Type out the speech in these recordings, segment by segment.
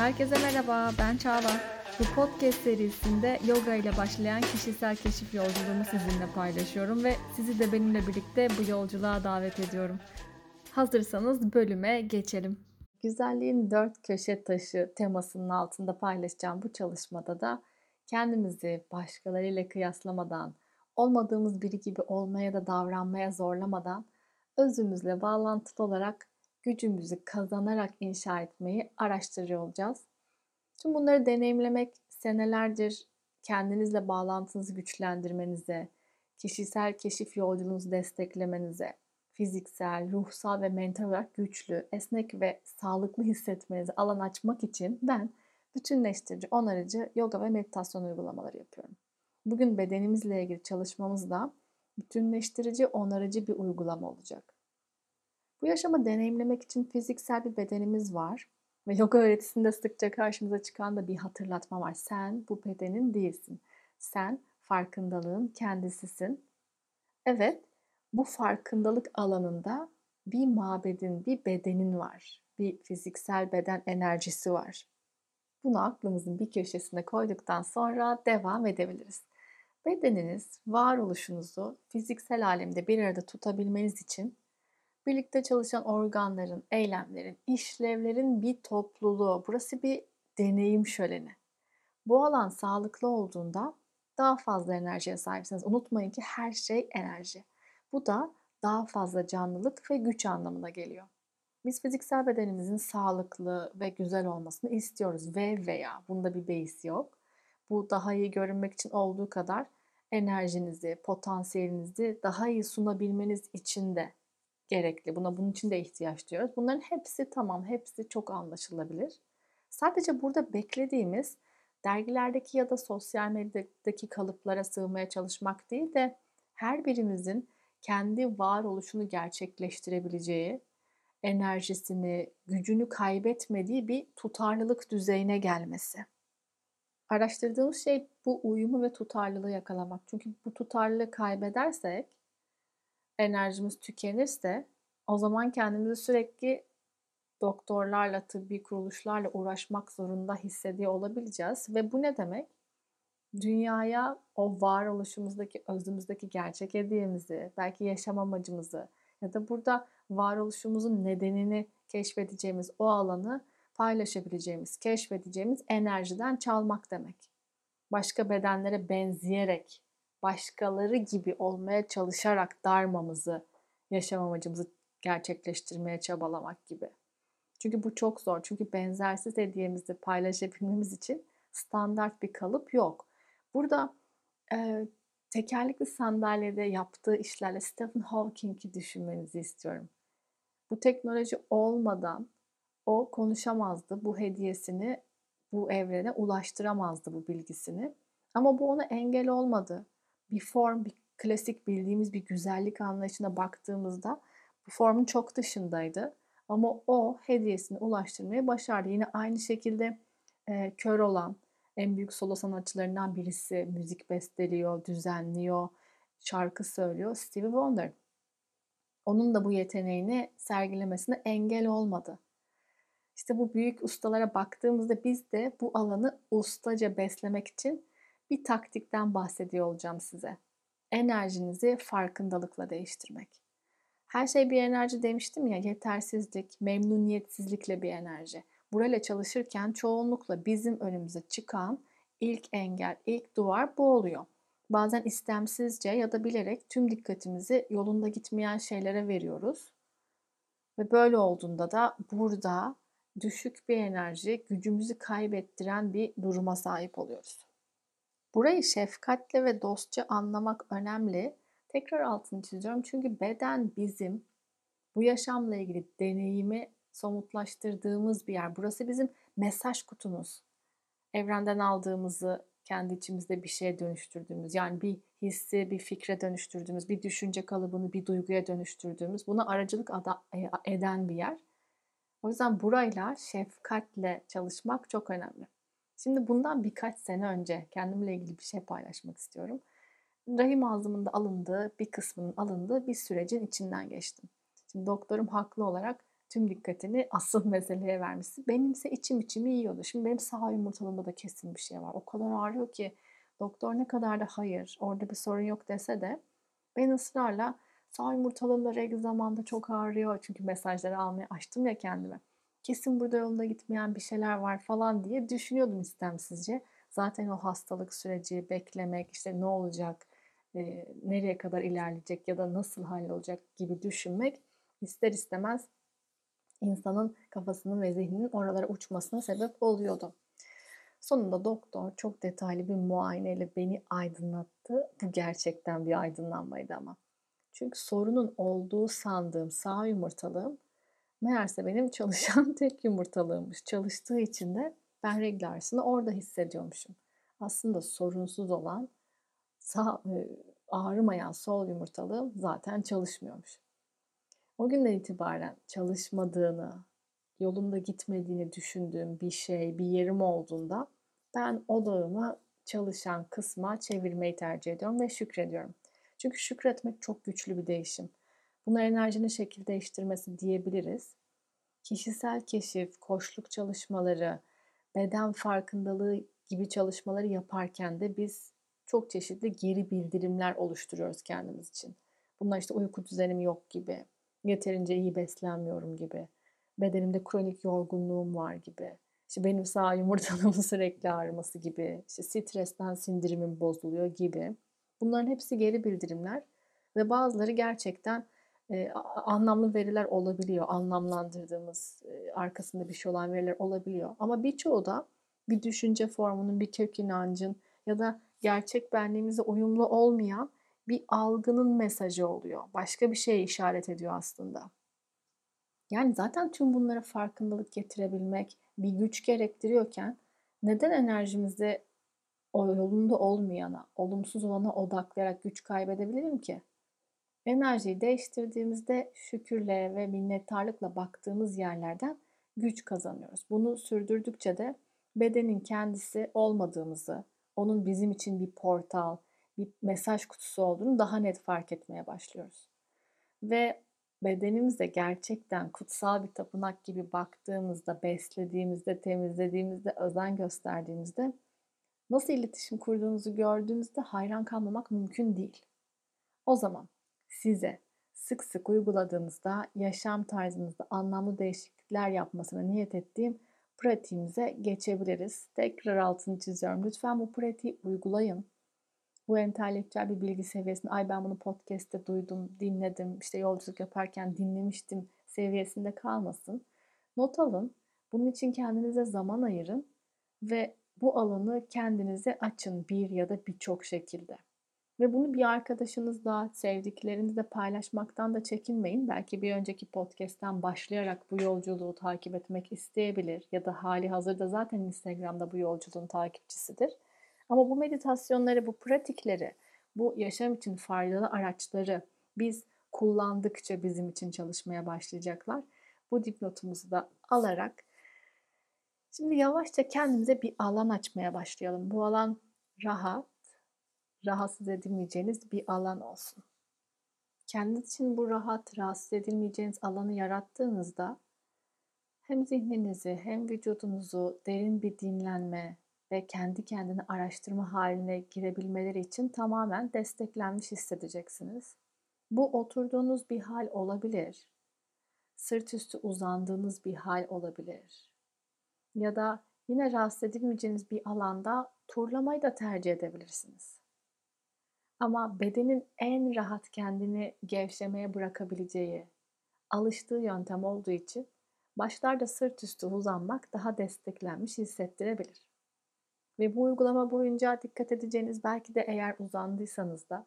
Herkese merhaba, ben Çağla. Bu podcast serisinde yoga ile başlayan kişisel keşif yolculuğumu sizinle paylaşıyorum ve sizi de benimle birlikte bu yolculuğa davet ediyorum. Hazırsanız bölüme geçelim. Güzelliğin dört köşe taşı temasının altında paylaşacağım bu çalışmada da kendimizi başkalarıyla kıyaslamadan, olmadığımız biri gibi olmaya da davranmaya zorlamadan özümüzle bağlantılı olarak gücümüzü kazanarak inşa etmeyi araştırıyor olacağız. Tüm bunları deneyimlemek senelerdir kendinizle bağlantınızı güçlendirmenize, kişisel keşif yolculuğunuzu desteklemenize, fiziksel, ruhsal ve mental olarak güçlü, esnek ve sağlıklı hissetmenize alan açmak için ben bütünleştirici, onarıcı yoga ve meditasyon uygulamaları yapıyorum. Bugün bedenimizle ilgili çalışmamızda bütünleştirici, onarıcı bir uygulama olacak. Bu yaşamı deneyimlemek için fiziksel bir bedenimiz var ve yoga öğretisinde sıkça karşımıza çıkan da bir hatırlatma var. Sen bu bedenin değilsin. Sen farkındalığın kendisisin. Evet, bu farkındalık alanında bir mabedin, bir bedenin var. Bir fiziksel beden enerjisi var. Bunu aklımızın bir köşesine koyduktan sonra devam edebiliriz. Bedeniniz varoluşunuzu fiziksel alemde bir arada tutabilmeniz için birlikte çalışan organların, eylemlerin, işlevlerin bir topluluğu. Burası bir deneyim şöleni. Bu alan sağlıklı olduğunda daha fazla enerjiye sahipsiniz. Unutmayın ki her şey enerji. Bu da daha fazla canlılık ve güç anlamına geliyor. Biz fiziksel bedenimizin sağlıklı ve güzel olmasını istiyoruz ve veya bunda bir beis yok. Bu daha iyi görünmek için olduğu kadar enerjinizi, potansiyelinizi daha iyi sunabilmeniz için de gerekli. Buna bunun için de ihtiyaç duyuyoruz. Bunların hepsi tamam, hepsi çok anlaşılabilir. Sadece burada beklediğimiz dergilerdeki ya da sosyal medyadaki kalıplara sığmaya çalışmak değil de her birimizin kendi varoluşunu gerçekleştirebileceği, enerjisini, gücünü kaybetmediği bir tutarlılık düzeyine gelmesi. Araştırdığımız şey bu uyumu ve tutarlılığı yakalamak. Çünkü bu tutarlılığı kaybedersek enerjimiz tükenirse o zaman kendimizi sürekli doktorlarla, tıbbi kuruluşlarla uğraşmak zorunda hissediyor olabileceğiz. Ve bu ne demek? Dünyaya o varoluşumuzdaki, özümüzdeki gerçek hediyemizi, belki yaşam amacımızı ya da burada varoluşumuzun nedenini keşfedeceğimiz o alanı paylaşabileceğimiz, keşfedeceğimiz enerjiden çalmak demek. Başka bedenlere benzeyerek başkaları gibi olmaya çalışarak darmamızı, yaşam amacımızı gerçekleştirmeye çabalamak gibi. Çünkü bu çok zor. Çünkü benzersiz hediyemizi paylaşabilmemiz için standart bir kalıp yok. Burada e, tekerlekli sandalyede yaptığı işlerle Stephen Hawking'i düşünmenizi istiyorum. Bu teknoloji olmadan o konuşamazdı. Bu hediyesini bu evrene ulaştıramazdı bu bilgisini. Ama bu ona engel olmadı bir form, bir klasik bildiğimiz bir güzellik anlayışına baktığımızda bu formun çok dışındaydı. Ama o hediyesini ulaştırmayı başardı. Yine aynı şekilde e, kör olan en büyük solo sanatçılarından birisi müzik besteliyor, düzenliyor, şarkı söylüyor. Stevie Wonder. Onun da bu yeteneğini sergilemesine engel olmadı. İşte bu büyük ustalara baktığımızda biz de bu alanı ustaca beslemek için bir taktikten bahsediyor olacağım size. Enerjinizi farkındalıkla değiştirmek. Her şey bir enerji demiştim ya, yetersizlik, memnuniyetsizlikle bir enerji. Burayla çalışırken çoğunlukla bizim önümüze çıkan ilk engel, ilk duvar bu oluyor. Bazen istemsizce ya da bilerek tüm dikkatimizi yolunda gitmeyen şeylere veriyoruz. Ve böyle olduğunda da burada düşük bir enerji, gücümüzü kaybettiren bir duruma sahip oluyoruz. Burayı şefkatle ve dostça anlamak önemli. Tekrar altını çiziyorum çünkü beden bizim bu yaşamla ilgili deneyimi somutlaştırdığımız bir yer. Burası bizim mesaj kutumuz. Evrenden aldığımızı kendi içimizde bir şeye dönüştürdüğümüz, yani bir hissi bir fikre dönüştürdüğümüz, bir düşünce kalıbını bir duyguya dönüştürdüğümüz, buna aracılık e, eden bir yer. O yüzden burayla şefkatle çalışmak çok önemli. Şimdi bundan birkaç sene önce kendimle ilgili bir şey paylaşmak istiyorum. Rahim ağzımında alındığı, bir kısmının alındığı bir sürecin içinden geçtim. Şimdi doktorum haklı olarak tüm dikkatini asıl meseleye vermişsin. Benimse içim içimi yiyordu. Şimdi benim sağ yumurtalığımda da kesin bir şey var. O kadar ağrıyor ki doktor ne kadar da hayır orada bir sorun yok dese de ben ısrarla sağ yumurtalığımda regl zamanda çok ağrıyor. Çünkü mesajları almaya açtım ya kendime. Kesin burada yolunda gitmeyen bir şeyler var falan diye düşünüyordum istemsizce. Zaten o hastalık süreci, beklemek, işte ne olacak, e, nereye kadar ilerleyecek ya da nasıl hallolacak gibi düşünmek ister istemez insanın kafasının ve zihninin oralara uçmasına sebep oluyordu. Sonunda doktor çok detaylı bir muayeneyle beni aydınlattı. Bu gerçekten bir aydınlanmaydı ama. Çünkü sorunun olduğu sandığım sağ yumurtalığım meğerse benim çalışan tek yumurtalığımmış. Çalıştığı için de ben regl ağrısını orada hissediyormuşum. Aslında sorunsuz olan sağ, e, ağrımayan sol yumurtalığım zaten çalışmıyormuş. O günden itibaren çalışmadığını, yolunda gitmediğini düşündüğüm bir şey, bir yerim olduğunda ben odağımı çalışan kısma çevirmeyi tercih ediyorum ve şükrediyorum. Çünkü şükretmek çok güçlü bir değişim. Buna enerjinin şekil değiştirmesi diyebiliriz. Kişisel keşif, koşluk çalışmaları, beden farkındalığı gibi çalışmaları yaparken de biz çok çeşitli geri bildirimler oluşturuyoruz kendimiz için. Bunlar işte uyku düzenim yok gibi, yeterince iyi beslenmiyorum gibi, bedenimde kronik yorgunluğum var gibi, işte benim sağ yumurtalığımın sürekli ağrıması gibi, işte stresten sindirimim bozuluyor gibi. Bunların hepsi geri bildirimler ve bazıları gerçekten anlamlı veriler olabiliyor. Anlamlandırdığımız, arkasında bir şey olan veriler olabiliyor. Ama birçoğu da bir düşünce formunun, bir kök inancın ya da gerçek benliğimize uyumlu olmayan bir algının mesajı oluyor. Başka bir şeye işaret ediyor aslında. Yani zaten tüm bunlara farkındalık getirebilmek bir güç gerektiriyorken neden enerjimizi o yolunda olmayana, olumsuz olana odaklayarak güç kaybedebilirim ki? Enerjiyi değiştirdiğimizde şükürle ve minnettarlıkla baktığımız yerlerden güç kazanıyoruz. Bunu sürdürdükçe de bedenin kendisi olmadığımızı, onun bizim için bir portal, bir mesaj kutusu olduğunu daha net fark etmeye başlıyoruz. Ve bedenimize gerçekten kutsal bir tapınak gibi baktığımızda, beslediğimizde, temizlediğimizde, özen gösterdiğimizde nasıl iletişim kurduğunuzu gördüğünüzde hayran kalmamak mümkün değil. O zaman size sık sık uyguladığınızda yaşam tarzınızda anlamlı değişiklikler yapmasına niyet ettiğim pratiğimize geçebiliriz. Tekrar altını çiziyorum. Lütfen bu pratiği uygulayın. Bu entelektüel bir bilgi seviyesinde ay ben bunu podcast'te duydum, dinledim, işte yolculuk yaparken dinlemiştim seviyesinde kalmasın. Not alın. Bunun için kendinize zaman ayırın ve bu alanı kendinize açın bir ya da birçok şekilde. Ve bunu bir arkadaşınızla, sevdiklerinizle paylaşmaktan da çekinmeyin. Belki bir önceki podcast'ten başlayarak bu yolculuğu takip etmek isteyebilir ya da hali hazırda zaten Instagram'da bu yolculuğun takipçisidir. Ama bu meditasyonları, bu pratikleri, bu yaşam için faydalı araçları biz kullandıkça bizim için çalışmaya başlayacaklar. Bu dipnotumuzu da alarak şimdi yavaşça kendimize bir alan açmaya başlayalım. Bu alan rahat, rahatsız edilmeyeceğiniz bir alan olsun. Kendiniz için bu rahat, rahatsız edilmeyeceğiniz alanı yarattığınızda hem zihninizi hem vücudunuzu derin bir dinlenme ve kendi kendini araştırma haline girebilmeleri için tamamen desteklenmiş hissedeceksiniz. Bu oturduğunuz bir hal olabilir. Sırt üstü uzandığınız bir hal olabilir. Ya da yine rahatsız edilmeyeceğiniz bir alanda turlamayı da tercih edebilirsiniz. Ama bedenin en rahat kendini gevşemeye bırakabileceği, alıştığı yöntem olduğu için başlarda sırt üstü uzanmak daha desteklenmiş hissettirebilir. Ve bu uygulama boyunca dikkat edeceğiniz belki de eğer uzandıysanız da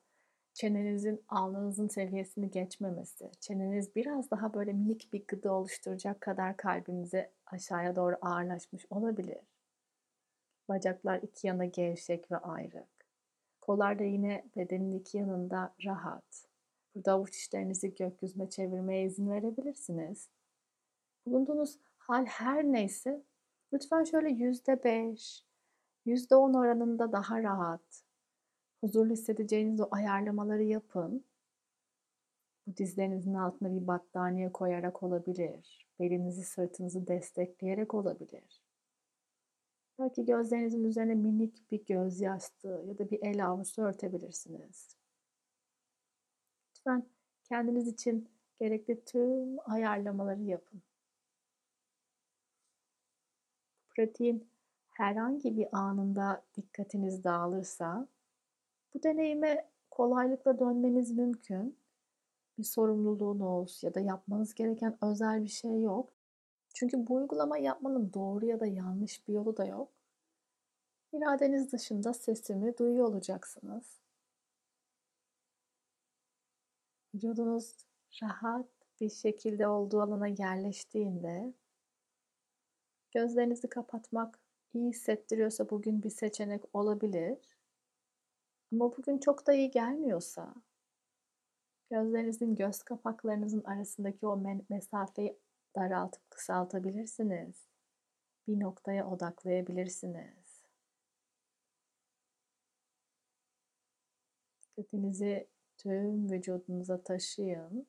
çenenizin alnınızın seviyesini geçmemesi, çeneniz biraz daha böyle minik bir gıda oluşturacak kadar kalbinize aşağıya doğru ağırlaşmış olabilir. Bacaklar iki yana gevşek ve ayrı. Kollar da yine bedenin iki yanında rahat. Burada avuç içlerinizi gökyüzüne çevirmeye izin verebilirsiniz. Bulunduğunuz hal her neyse lütfen şöyle yüzde beş, yüzde on oranında daha rahat, huzurlu hissedeceğiniz o ayarlamaları yapın. Bu dizlerinizin altına bir battaniye koyarak olabilir. Belinizi, sırtınızı destekleyerek olabilir. Belki gözlerinizin üzerine minik bir göz yastığı ya da bir el avucu örtebilirsiniz. Lütfen kendiniz için gerekli tüm ayarlamaları yapın. Pratiğin herhangi bir anında dikkatiniz dağılırsa bu deneyime kolaylıkla dönmeniz mümkün. Bir sorumluluğunuz ya da yapmanız gereken özel bir şey yok. Çünkü bu uygulama yapmanın doğru ya da yanlış bir yolu da yok. İradeniz dışında sesimi duyuyor olacaksınız. Vücudunuz rahat bir şekilde olduğu alana yerleştiğinde gözlerinizi kapatmak iyi hissettiriyorsa bugün bir seçenek olabilir. Ama bugün çok da iyi gelmiyorsa gözlerinizin göz kapaklarınızın arasındaki o mesafeyi daraltıp kısaltabilirsiniz. Bir noktaya odaklayabilirsiniz. Dikkatinizi tüm vücudunuza taşıyın.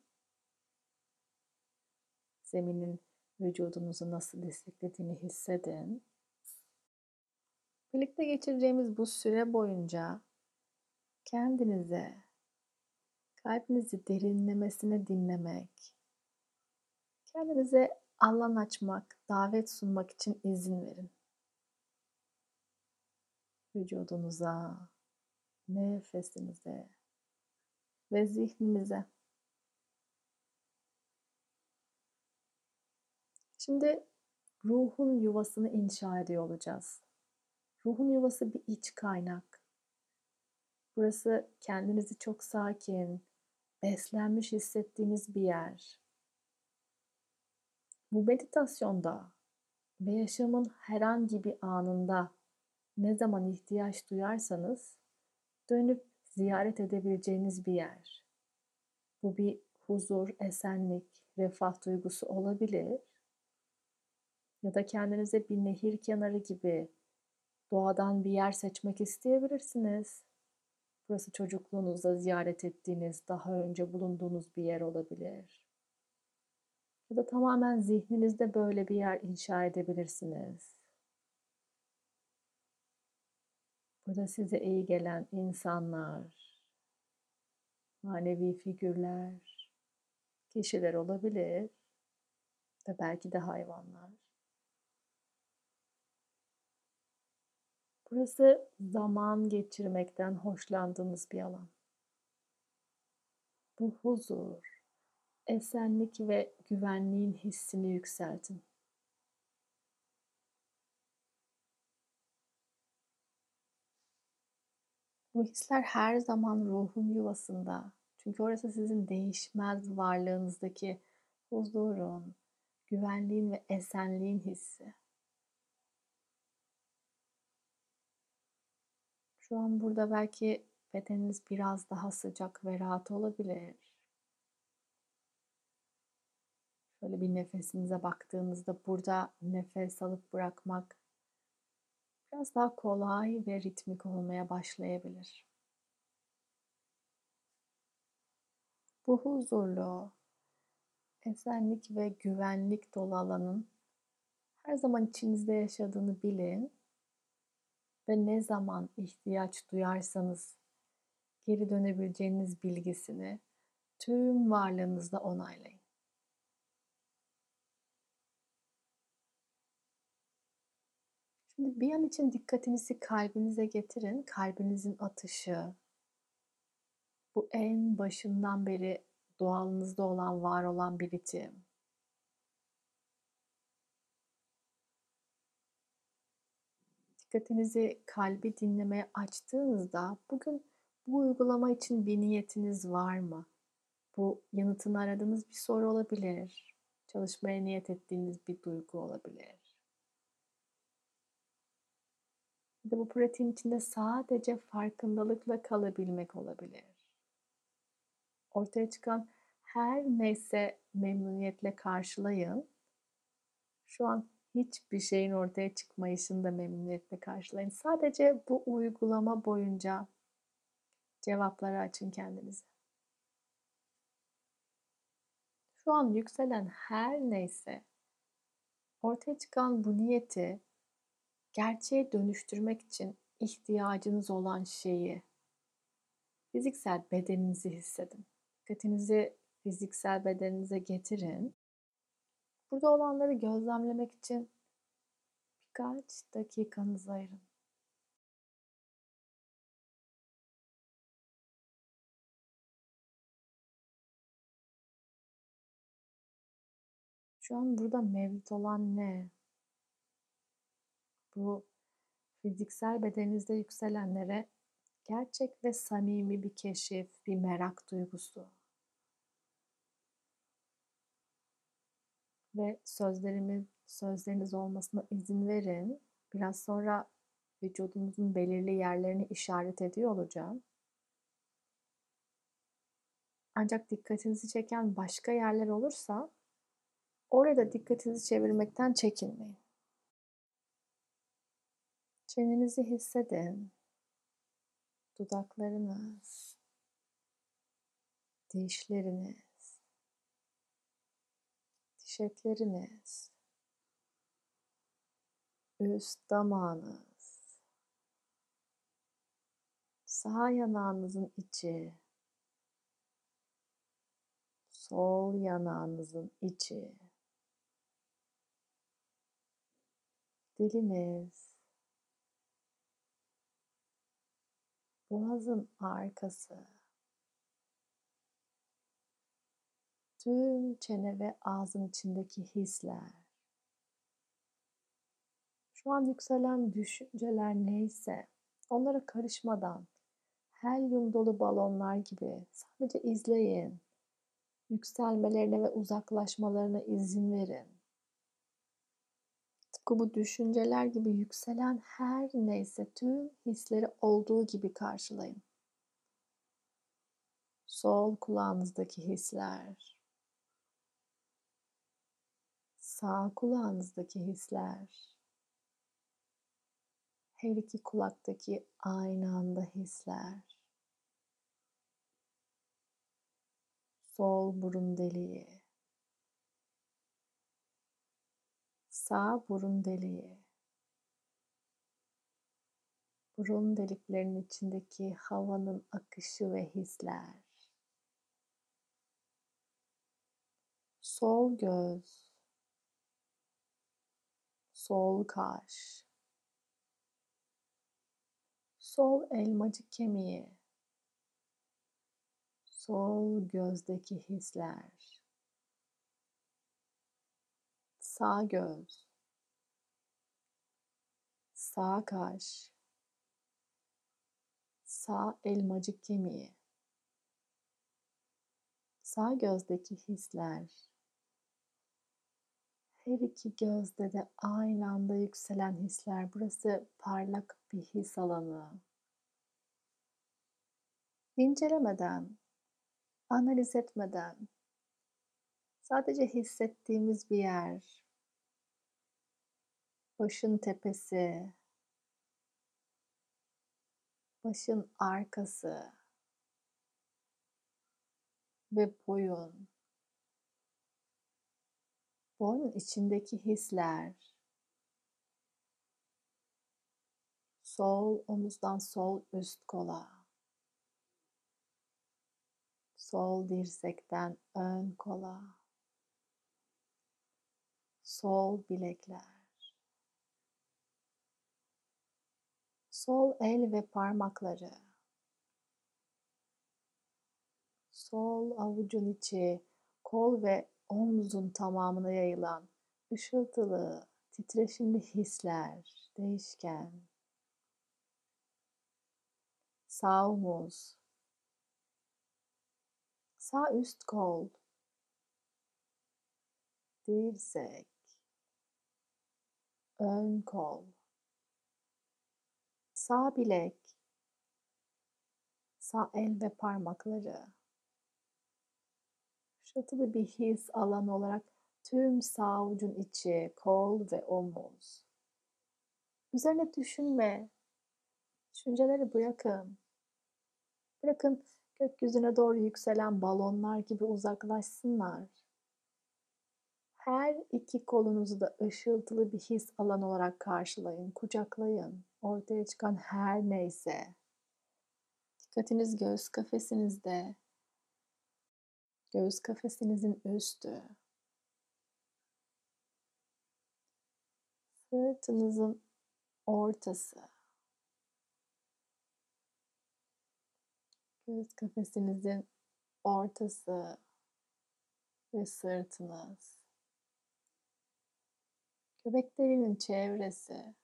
Zeminin vücudunuzu nasıl desteklediğini hissedin. Birlikte geçireceğimiz bu süre boyunca kendinize kalbinizi derinlemesine dinlemek, kendinize alan açmak, davet sunmak için izin verin. Vücudunuza, nefesinize ve zihninize. Şimdi ruhun yuvasını inşa ediyor olacağız. Ruhun yuvası bir iç kaynak. Burası kendinizi çok sakin, beslenmiş hissettiğiniz bir yer. Bu meditasyonda ve yaşamın herhangi bir anında ne zaman ihtiyaç duyarsanız dönüp ziyaret edebileceğiniz bir yer. Bu bir huzur, esenlik, refah duygusu olabilir. Ya da kendinize bir nehir kenarı gibi doğadan bir yer seçmek isteyebilirsiniz. Burası çocukluğunuzda ziyaret ettiğiniz, daha önce bulunduğunuz bir yer olabilir. Ya da tamamen zihninizde böyle bir yer inşa edebilirsiniz. Burada size iyi gelen insanlar, manevi figürler, kişiler olabilir ve belki de hayvanlar. Burası zaman geçirmekten hoşlandığınız bir alan. Bu huzur, esenlik ve güvenliğin hissini yükseltin. Bu hisler her zaman ruhun yuvasında. Çünkü orası sizin değişmez varlığınızdaki huzurun, güvenliğin ve esenliğin hissi. Şu an burada belki bedeniniz biraz daha sıcak ve rahat olabilir. Şöyle bir nefesinize baktığınızda burada nefes alıp bırakmak biraz daha kolay ve ritmik olmaya başlayabilir. Bu huzurlu, esenlik ve güvenlik dolu alanın her zaman içinizde yaşadığını bilin ve ne zaman ihtiyaç duyarsanız geri dönebileceğiniz bilgisini tüm varlığınızda onaylayın. Şimdi bir an için dikkatinizi kalbinize getirin. Kalbinizin atışı, bu en başından beri doğalınızda olan, var olan bir ritim. Dikkatinizi kalbi dinlemeye açtığınızda bugün bu uygulama için bir niyetiniz var mı? Bu yanıtını aradığınız bir soru olabilir. Çalışmaya niyet ettiğiniz bir duygu olabilir. Da bu pratiğin içinde sadece farkındalıkla kalabilmek olabilir. Ortaya çıkan her neyse memnuniyetle karşılayın. Şu an hiçbir şeyin ortaya çıkmayışını da memnuniyetle karşılayın. Sadece bu uygulama boyunca cevapları açın kendinize. Şu an yükselen her neyse ortaya çıkan bu niyeti gerçeğe dönüştürmek için ihtiyacınız olan şeyi fiziksel bedeninizi hissedin. Dikkatinizi fiziksel bedeninize getirin. Burada olanları gözlemlemek için birkaç dakikanızı ayırın. Şu an burada mevcut olan ne? Bu fiziksel bedeninizde yükselenlere gerçek ve samimi bir keşif, bir merak duygusu. Ve sözlerimin sözleriniz olmasına izin verin. Biraz sonra vücudunuzun belirli yerlerini işaret ediyor olacağım. Ancak dikkatinizi çeken başka yerler olursa oraya da dikkatinizi çevirmekten çekinmeyin. Çenenizi hissedin. Dudaklarınız, dişleriniz, diş etleriniz, üst damağınız, sağ yanağınızın içi, sol yanağınızın içi, diliniz, boğazın arkası, tüm çene ve ağzın içindeki hisler, şu an yükselen düşünceler neyse onlara karışmadan helyum dolu balonlar gibi sadece izleyin. Yükselmelerine ve uzaklaşmalarına izin verin. Tıpkı bu düşünceler gibi yükselen her neyse tüm hisleri olduğu gibi karşılayın. Sol kulağınızdaki hisler, sağ kulağınızdaki hisler, her iki kulaktaki aynı anda hisler, sol burun deliği, sağ burun deliği, burun deliklerinin içindeki havanın akışı ve hisler, sol göz, sol kaş, sol elmacık kemiği, sol gözdeki hisler, sağ göz, sağ kaş, sağ elmacık kemiği, sağ gözdeki hisler, her iki gözde de aynı anda yükselen hisler. Burası parlak bir his alanı. İncelemeden, analiz etmeden, sadece hissettiğimiz bir yer, başın tepesi, başın arkası ve boyun. Boynun içindeki hisler. Sol omuzdan sol üst kola. Sol dirsekten ön kola. Sol bilekler. Sol el ve parmakları. Sol avucun içi, kol ve omzun tamamına yayılan ışıltılı, titreşimli hisler, değişken. Sağ omuz, sağ üst kol, dirsek, ön kol, sağ bilek, sağ el ve parmakları ışıltılı bir his alanı olarak tüm sağ avucun içi, kol ve omuz. Üzerine düşünme. Düşünceleri bırakın. Bırakın gökyüzüne doğru yükselen balonlar gibi uzaklaşsınlar. Her iki kolunuzu da ışıltılı bir his alan olarak karşılayın, kucaklayın. Ortaya çıkan her neyse. Dikkatiniz göğüs kafesinizde. Göğüs kafesinizin üstü. Sırtınızın ortası. Göğüs kafesinizin ortası ve sırtınız. Göbek deliğinin çevresi.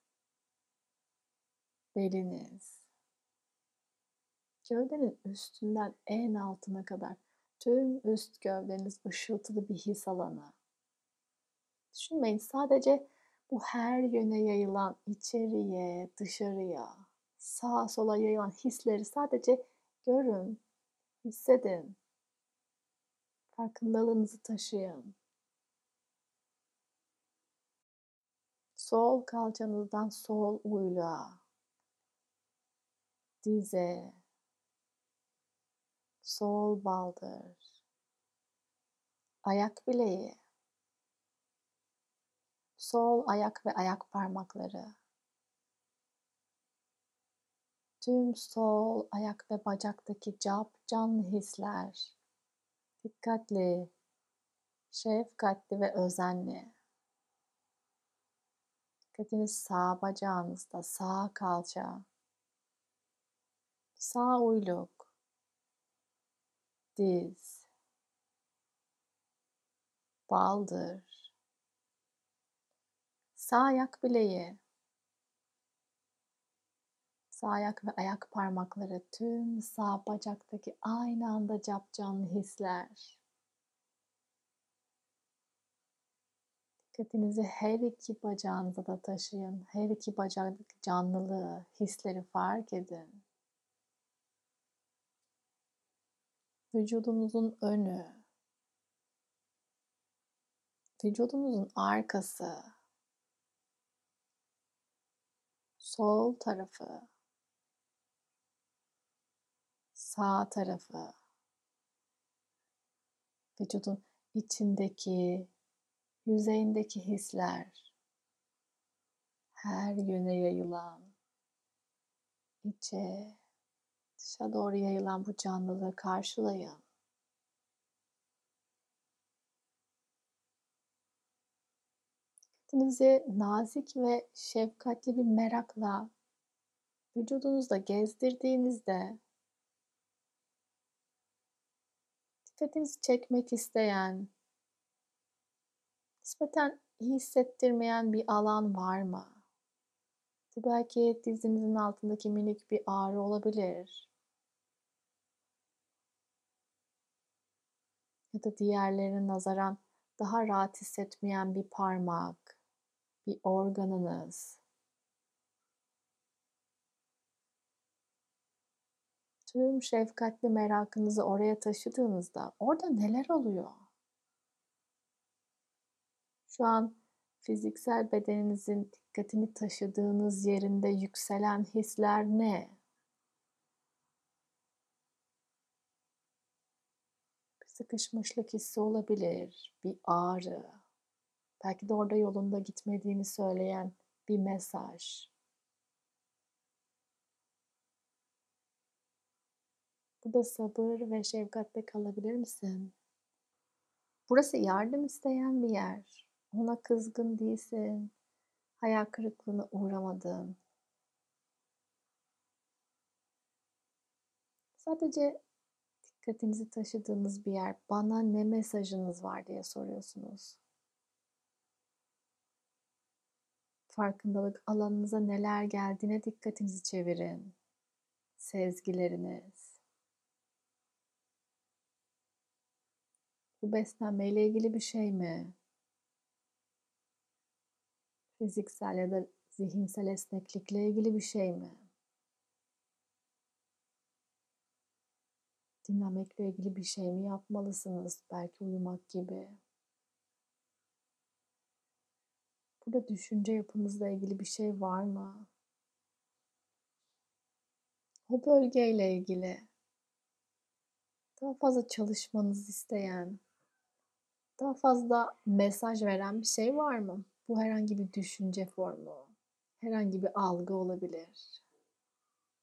Beliniz. Gövdenin üstünden en altına kadar tüm üst gövdeniz ışıltılı bir his alanı. Düşünmeyin sadece bu her yöne yayılan içeriye, dışarıya, sağa sola yayılan hisleri sadece görün, hissedin. Farkındalığınızı taşıyın. Sol kalçanızdan sol uyluğa, dize, sol baldır, ayak bileği, sol ayak ve ayak parmakları, tüm sol ayak ve bacaktaki cap canlı hisler, dikkatli, şefkatli ve özenli. Dikkatiniz sağ bacağınızda, sağ kalça, sağ uyluk, diz, baldır, sağ ayak bileği, sağ ayak ve ayak parmakları tüm sağ bacaktaki aynı anda capcanlı hisler. Dikkatinizi her iki bacağınıza da taşıyın. Her iki bacaktaki canlılığı, hisleri fark edin. Vücudunuzun önü, vücudunuzun arkası, sol tarafı, sağ tarafı, vücudun içindeki, yüzeyindeki hisler, her yöne yayılan, içe, dışa doğru yayılan bu canlılığı karşılayın. Dikkatinizi nazik ve şefkatli bir merakla vücudunuzda gezdirdiğinizde dikkatinizi çekmek isteyen, nispeten hissettirmeyen bir alan var mı? Bu belki dizinizin altındaki minik bir ağrı olabilir. Ya da diğerlerine nazaran daha rahat hissetmeyen bir parmak, bir organınız. Tüm şefkatli merakınızı oraya taşıdığınızda orada neler oluyor? Şu an fiziksel bedeninizin dikkatini taşıdığınız yerinde yükselen hisler ne? Bir sıkışmışlık hissi olabilir, bir ağrı. Belki de orada yolunda gitmediğini söyleyen bir mesaj. Burada sabır ve şefkatle kalabilir misin? Burası yardım isteyen bir yer. Ona kızgın değilsin. Hayal kırıklığına uğramadın. Sadece dikkatinizi taşıdığınız bir yer. Bana ne mesajınız var diye soruyorsunuz. Farkındalık alanınıza neler geldiğine dikkatinizi çevirin. Sezgileriniz. Bu beslenmeyle ilgili bir şey mi? Fiziksel ya da zihinsel esneklikle ilgili bir şey mi? Dinlemekle ilgili bir şey mi yapmalısınız? Belki uyumak gibi. Burada düşünce yapınızla ilgili bir şey var mı? O bölgeyle ilgili daha fazla çalışmanız isteyen, Daha fazla mesaj veren bir şey var mı? Bu herhangi bir düşünce formu, herhangi bir algı olabilir.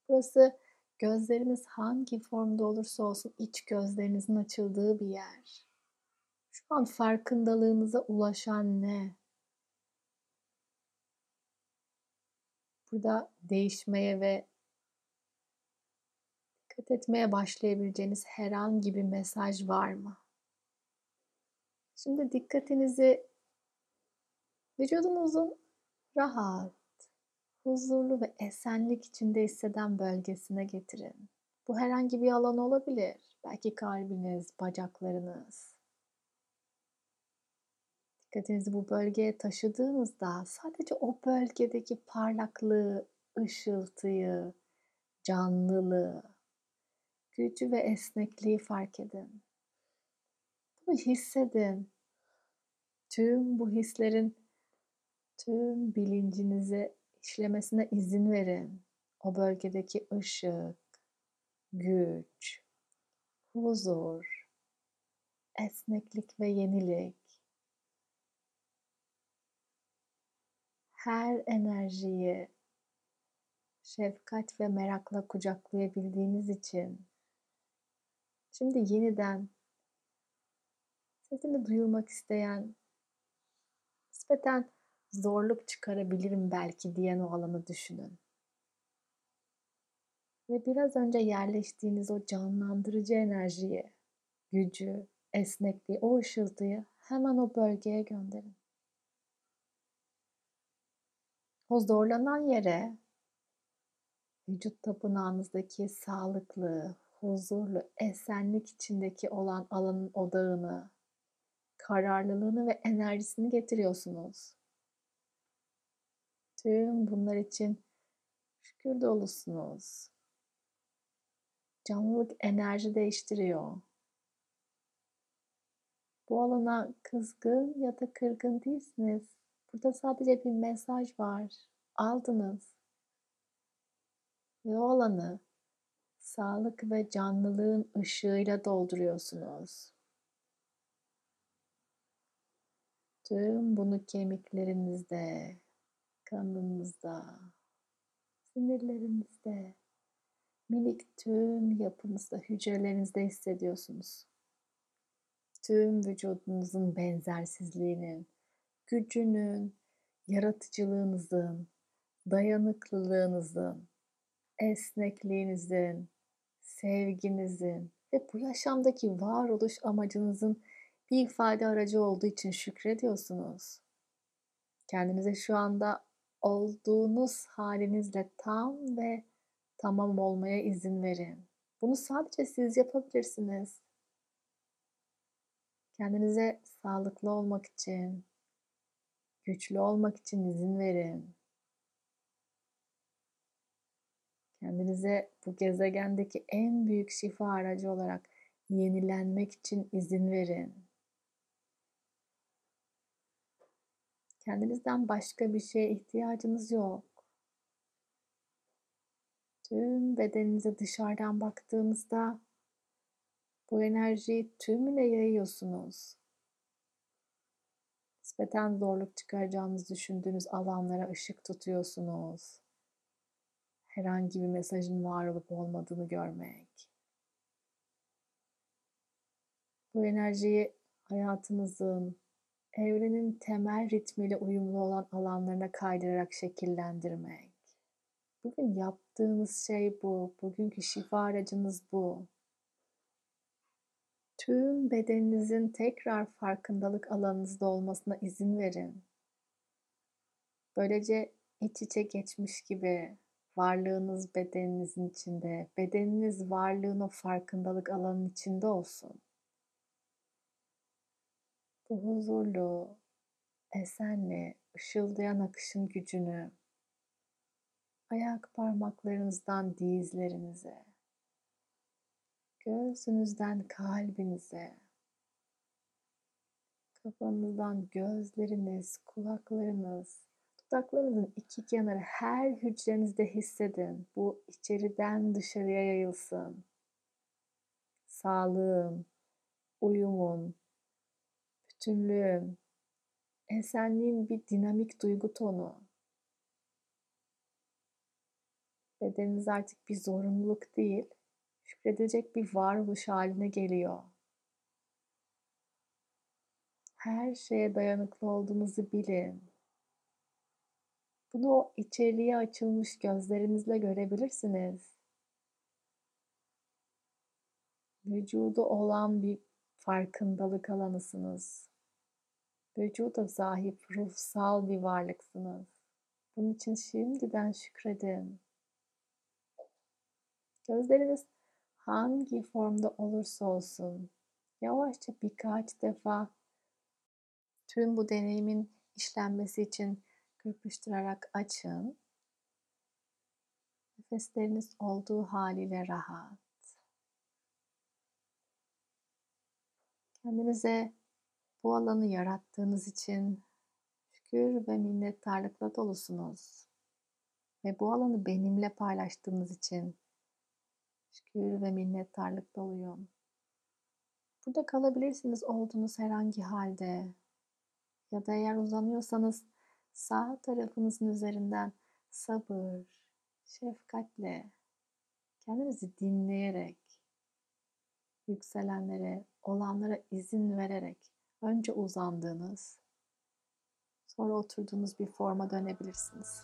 Burası gözleriniz hangi formda olursa olsun iç gözlerinizin açıldığı bir yer. Şu an farkındalığınıza ulaşan ne? Burada değişmeye ve dikkat etmeye başlayabileceğiniz herhangi bir mesaj var mı? Şimdi dikkatinizi vücudunuzun rahat, huzurlu ve esenlik içinde hisseden bölgesine getirin. Bu herhangi bir alan olabilir. Belki kalbiniz, bacaklarınız. Dikkatinizi bu bölgeye taşıdığınızda sadece o bölgedeki parlaklığı, ışıltıyı, canlılığı, gücü ve esnekliği fark edin. Bunu hissedin. Tüm bu hislerin tüm bilincinize işlemesine izin verin. O bölgedeki ışık, güç, huzur, esneklik ve yenilik her enerjiyi şefkat ve merakla kucaklayabildiğiniz için şimdi yeniden sesini duyurmak isteyen nispeten zorluk çıkarabilirim belki diyen o alanı düşünün. Ve biraz önce yerleştiğiniz o canlandırıcı enerjiyi, gücü, esnekliği, o ışıltıyı hemen o bölgeye gönderin. O zorlanan yere vücut tapınağınızdaki sağlıklı, huzurlu, esenlik içindeki olan alanın odağını, kararlılığını ve enerjisini getiriyorsunuz. Tüm bunlar için şükür dolusunuz. Canlılık enerji değiştiriyor. Bu alana kızgın ya da kırgın değilsiniz. Burada sadece bir mesaj var. Aldınız. Ve o alanı sağlık ve canlılığın ışığıyla dolduruyorsunuz. Tüm bunu kemiklerinizde, kanınızda, sinirlerinizde, minik tüm yapınızda, hücrelerinizde hissediyorsunuz. Tüm vücudunuzun benzersizliğinin, gücünün, yaratıcılığınızın, dayanıklılığınızın, esnekliğinizin, sevginizin ve bu yaşamdaki varoluş amacınızın bir ifade aracı olduğu için şükrediyorsunuz. Kendinize şu anda olduğunuz halinizle tam ve tamam olmaya izin verin. Bunu sadece siz yapabilirsiniz. Kendinize sağlıklı olmak için, güçlü olmak için izin verin. Kendinize bu gezegendeki en büyük şifa aracı olarak yenilenmek için izin verin. Kendinizden başka bir şeye ihtiyacınız yok. Tüm bedeninize dışarıdan baktığınızda bu enerjiyi tümüyle yayıyorsunuz. Nispeten zorluk çıkaracağınızı düşündüğünüz alanlara ışık tutuyorsunuz. Herhangi bir mesajın var olup olmadığını görmek. Bu enerjiyi hayatınızın, evrenin temel ritmiyle uyumlu olan alanlarına kaydırarak şekillendirmek. Bugün yaptığınız şey bu. Bugünkü şifa aracınız bu. Tüm bedeninizin tekrar farkındalık alanınızda olmasına izin verin. Böylece iç içe geçmiş gibi varlığınız bedeninizin içinde, bedeniniz varlığın o farkındalık alanının içinde olsun bu huzurlu, esenli, ışıldayan akışın gücünü ayak parmaklarınızdan dizlerinize, göğsünüzden kalbinize, kafanızdan gözleriniz, kulaklarınız, dudaklarınızın iki kenarı her hücrenizde hissedin. Bu içeriden dışarıya yayılsın. Sağlığın, uyumun, bütünlüğüm, esenliğin bir dinamik duygu tonu. Bedeniniz artık bir zorunluluk değil, şükredilecek bir varoluş haline geliyor. Her şeye dayanıklı olduğunuzu bilin. Bunu o içeriye açılmış gözlerinizle görebilirsiniz. Vücudu olan bir farkındalık alanısınız. Vücuda sahip ruhsal bir varlıksınız. Bunun için şimdiden şükredin. Gözleriniz hangi formda olursa olsun yavaşça birkaç defa tüm bu deneyimin işlenmesi için kırpıştırarak açın. Nefesleriniz olduğu haliyle rahat. Kendinize bu alanı yarattığınız için şükür ve minnettarlıkla dolusunuz. Ve bu alanı benimle paylaştığınız için şükür ve minnettarlık doluyum. Burada kalabilirsiniz olduğunuz herhangi halde. Ya da eğer uzanıyorsanız sağ tarafınızın üzerinden sabır, şefkatle, kendinizi dinleyerek, yükselenlere, olanlara izin vererek önce uzandığınız, sonra oturduğunuz bir forma dönebilirsiniz.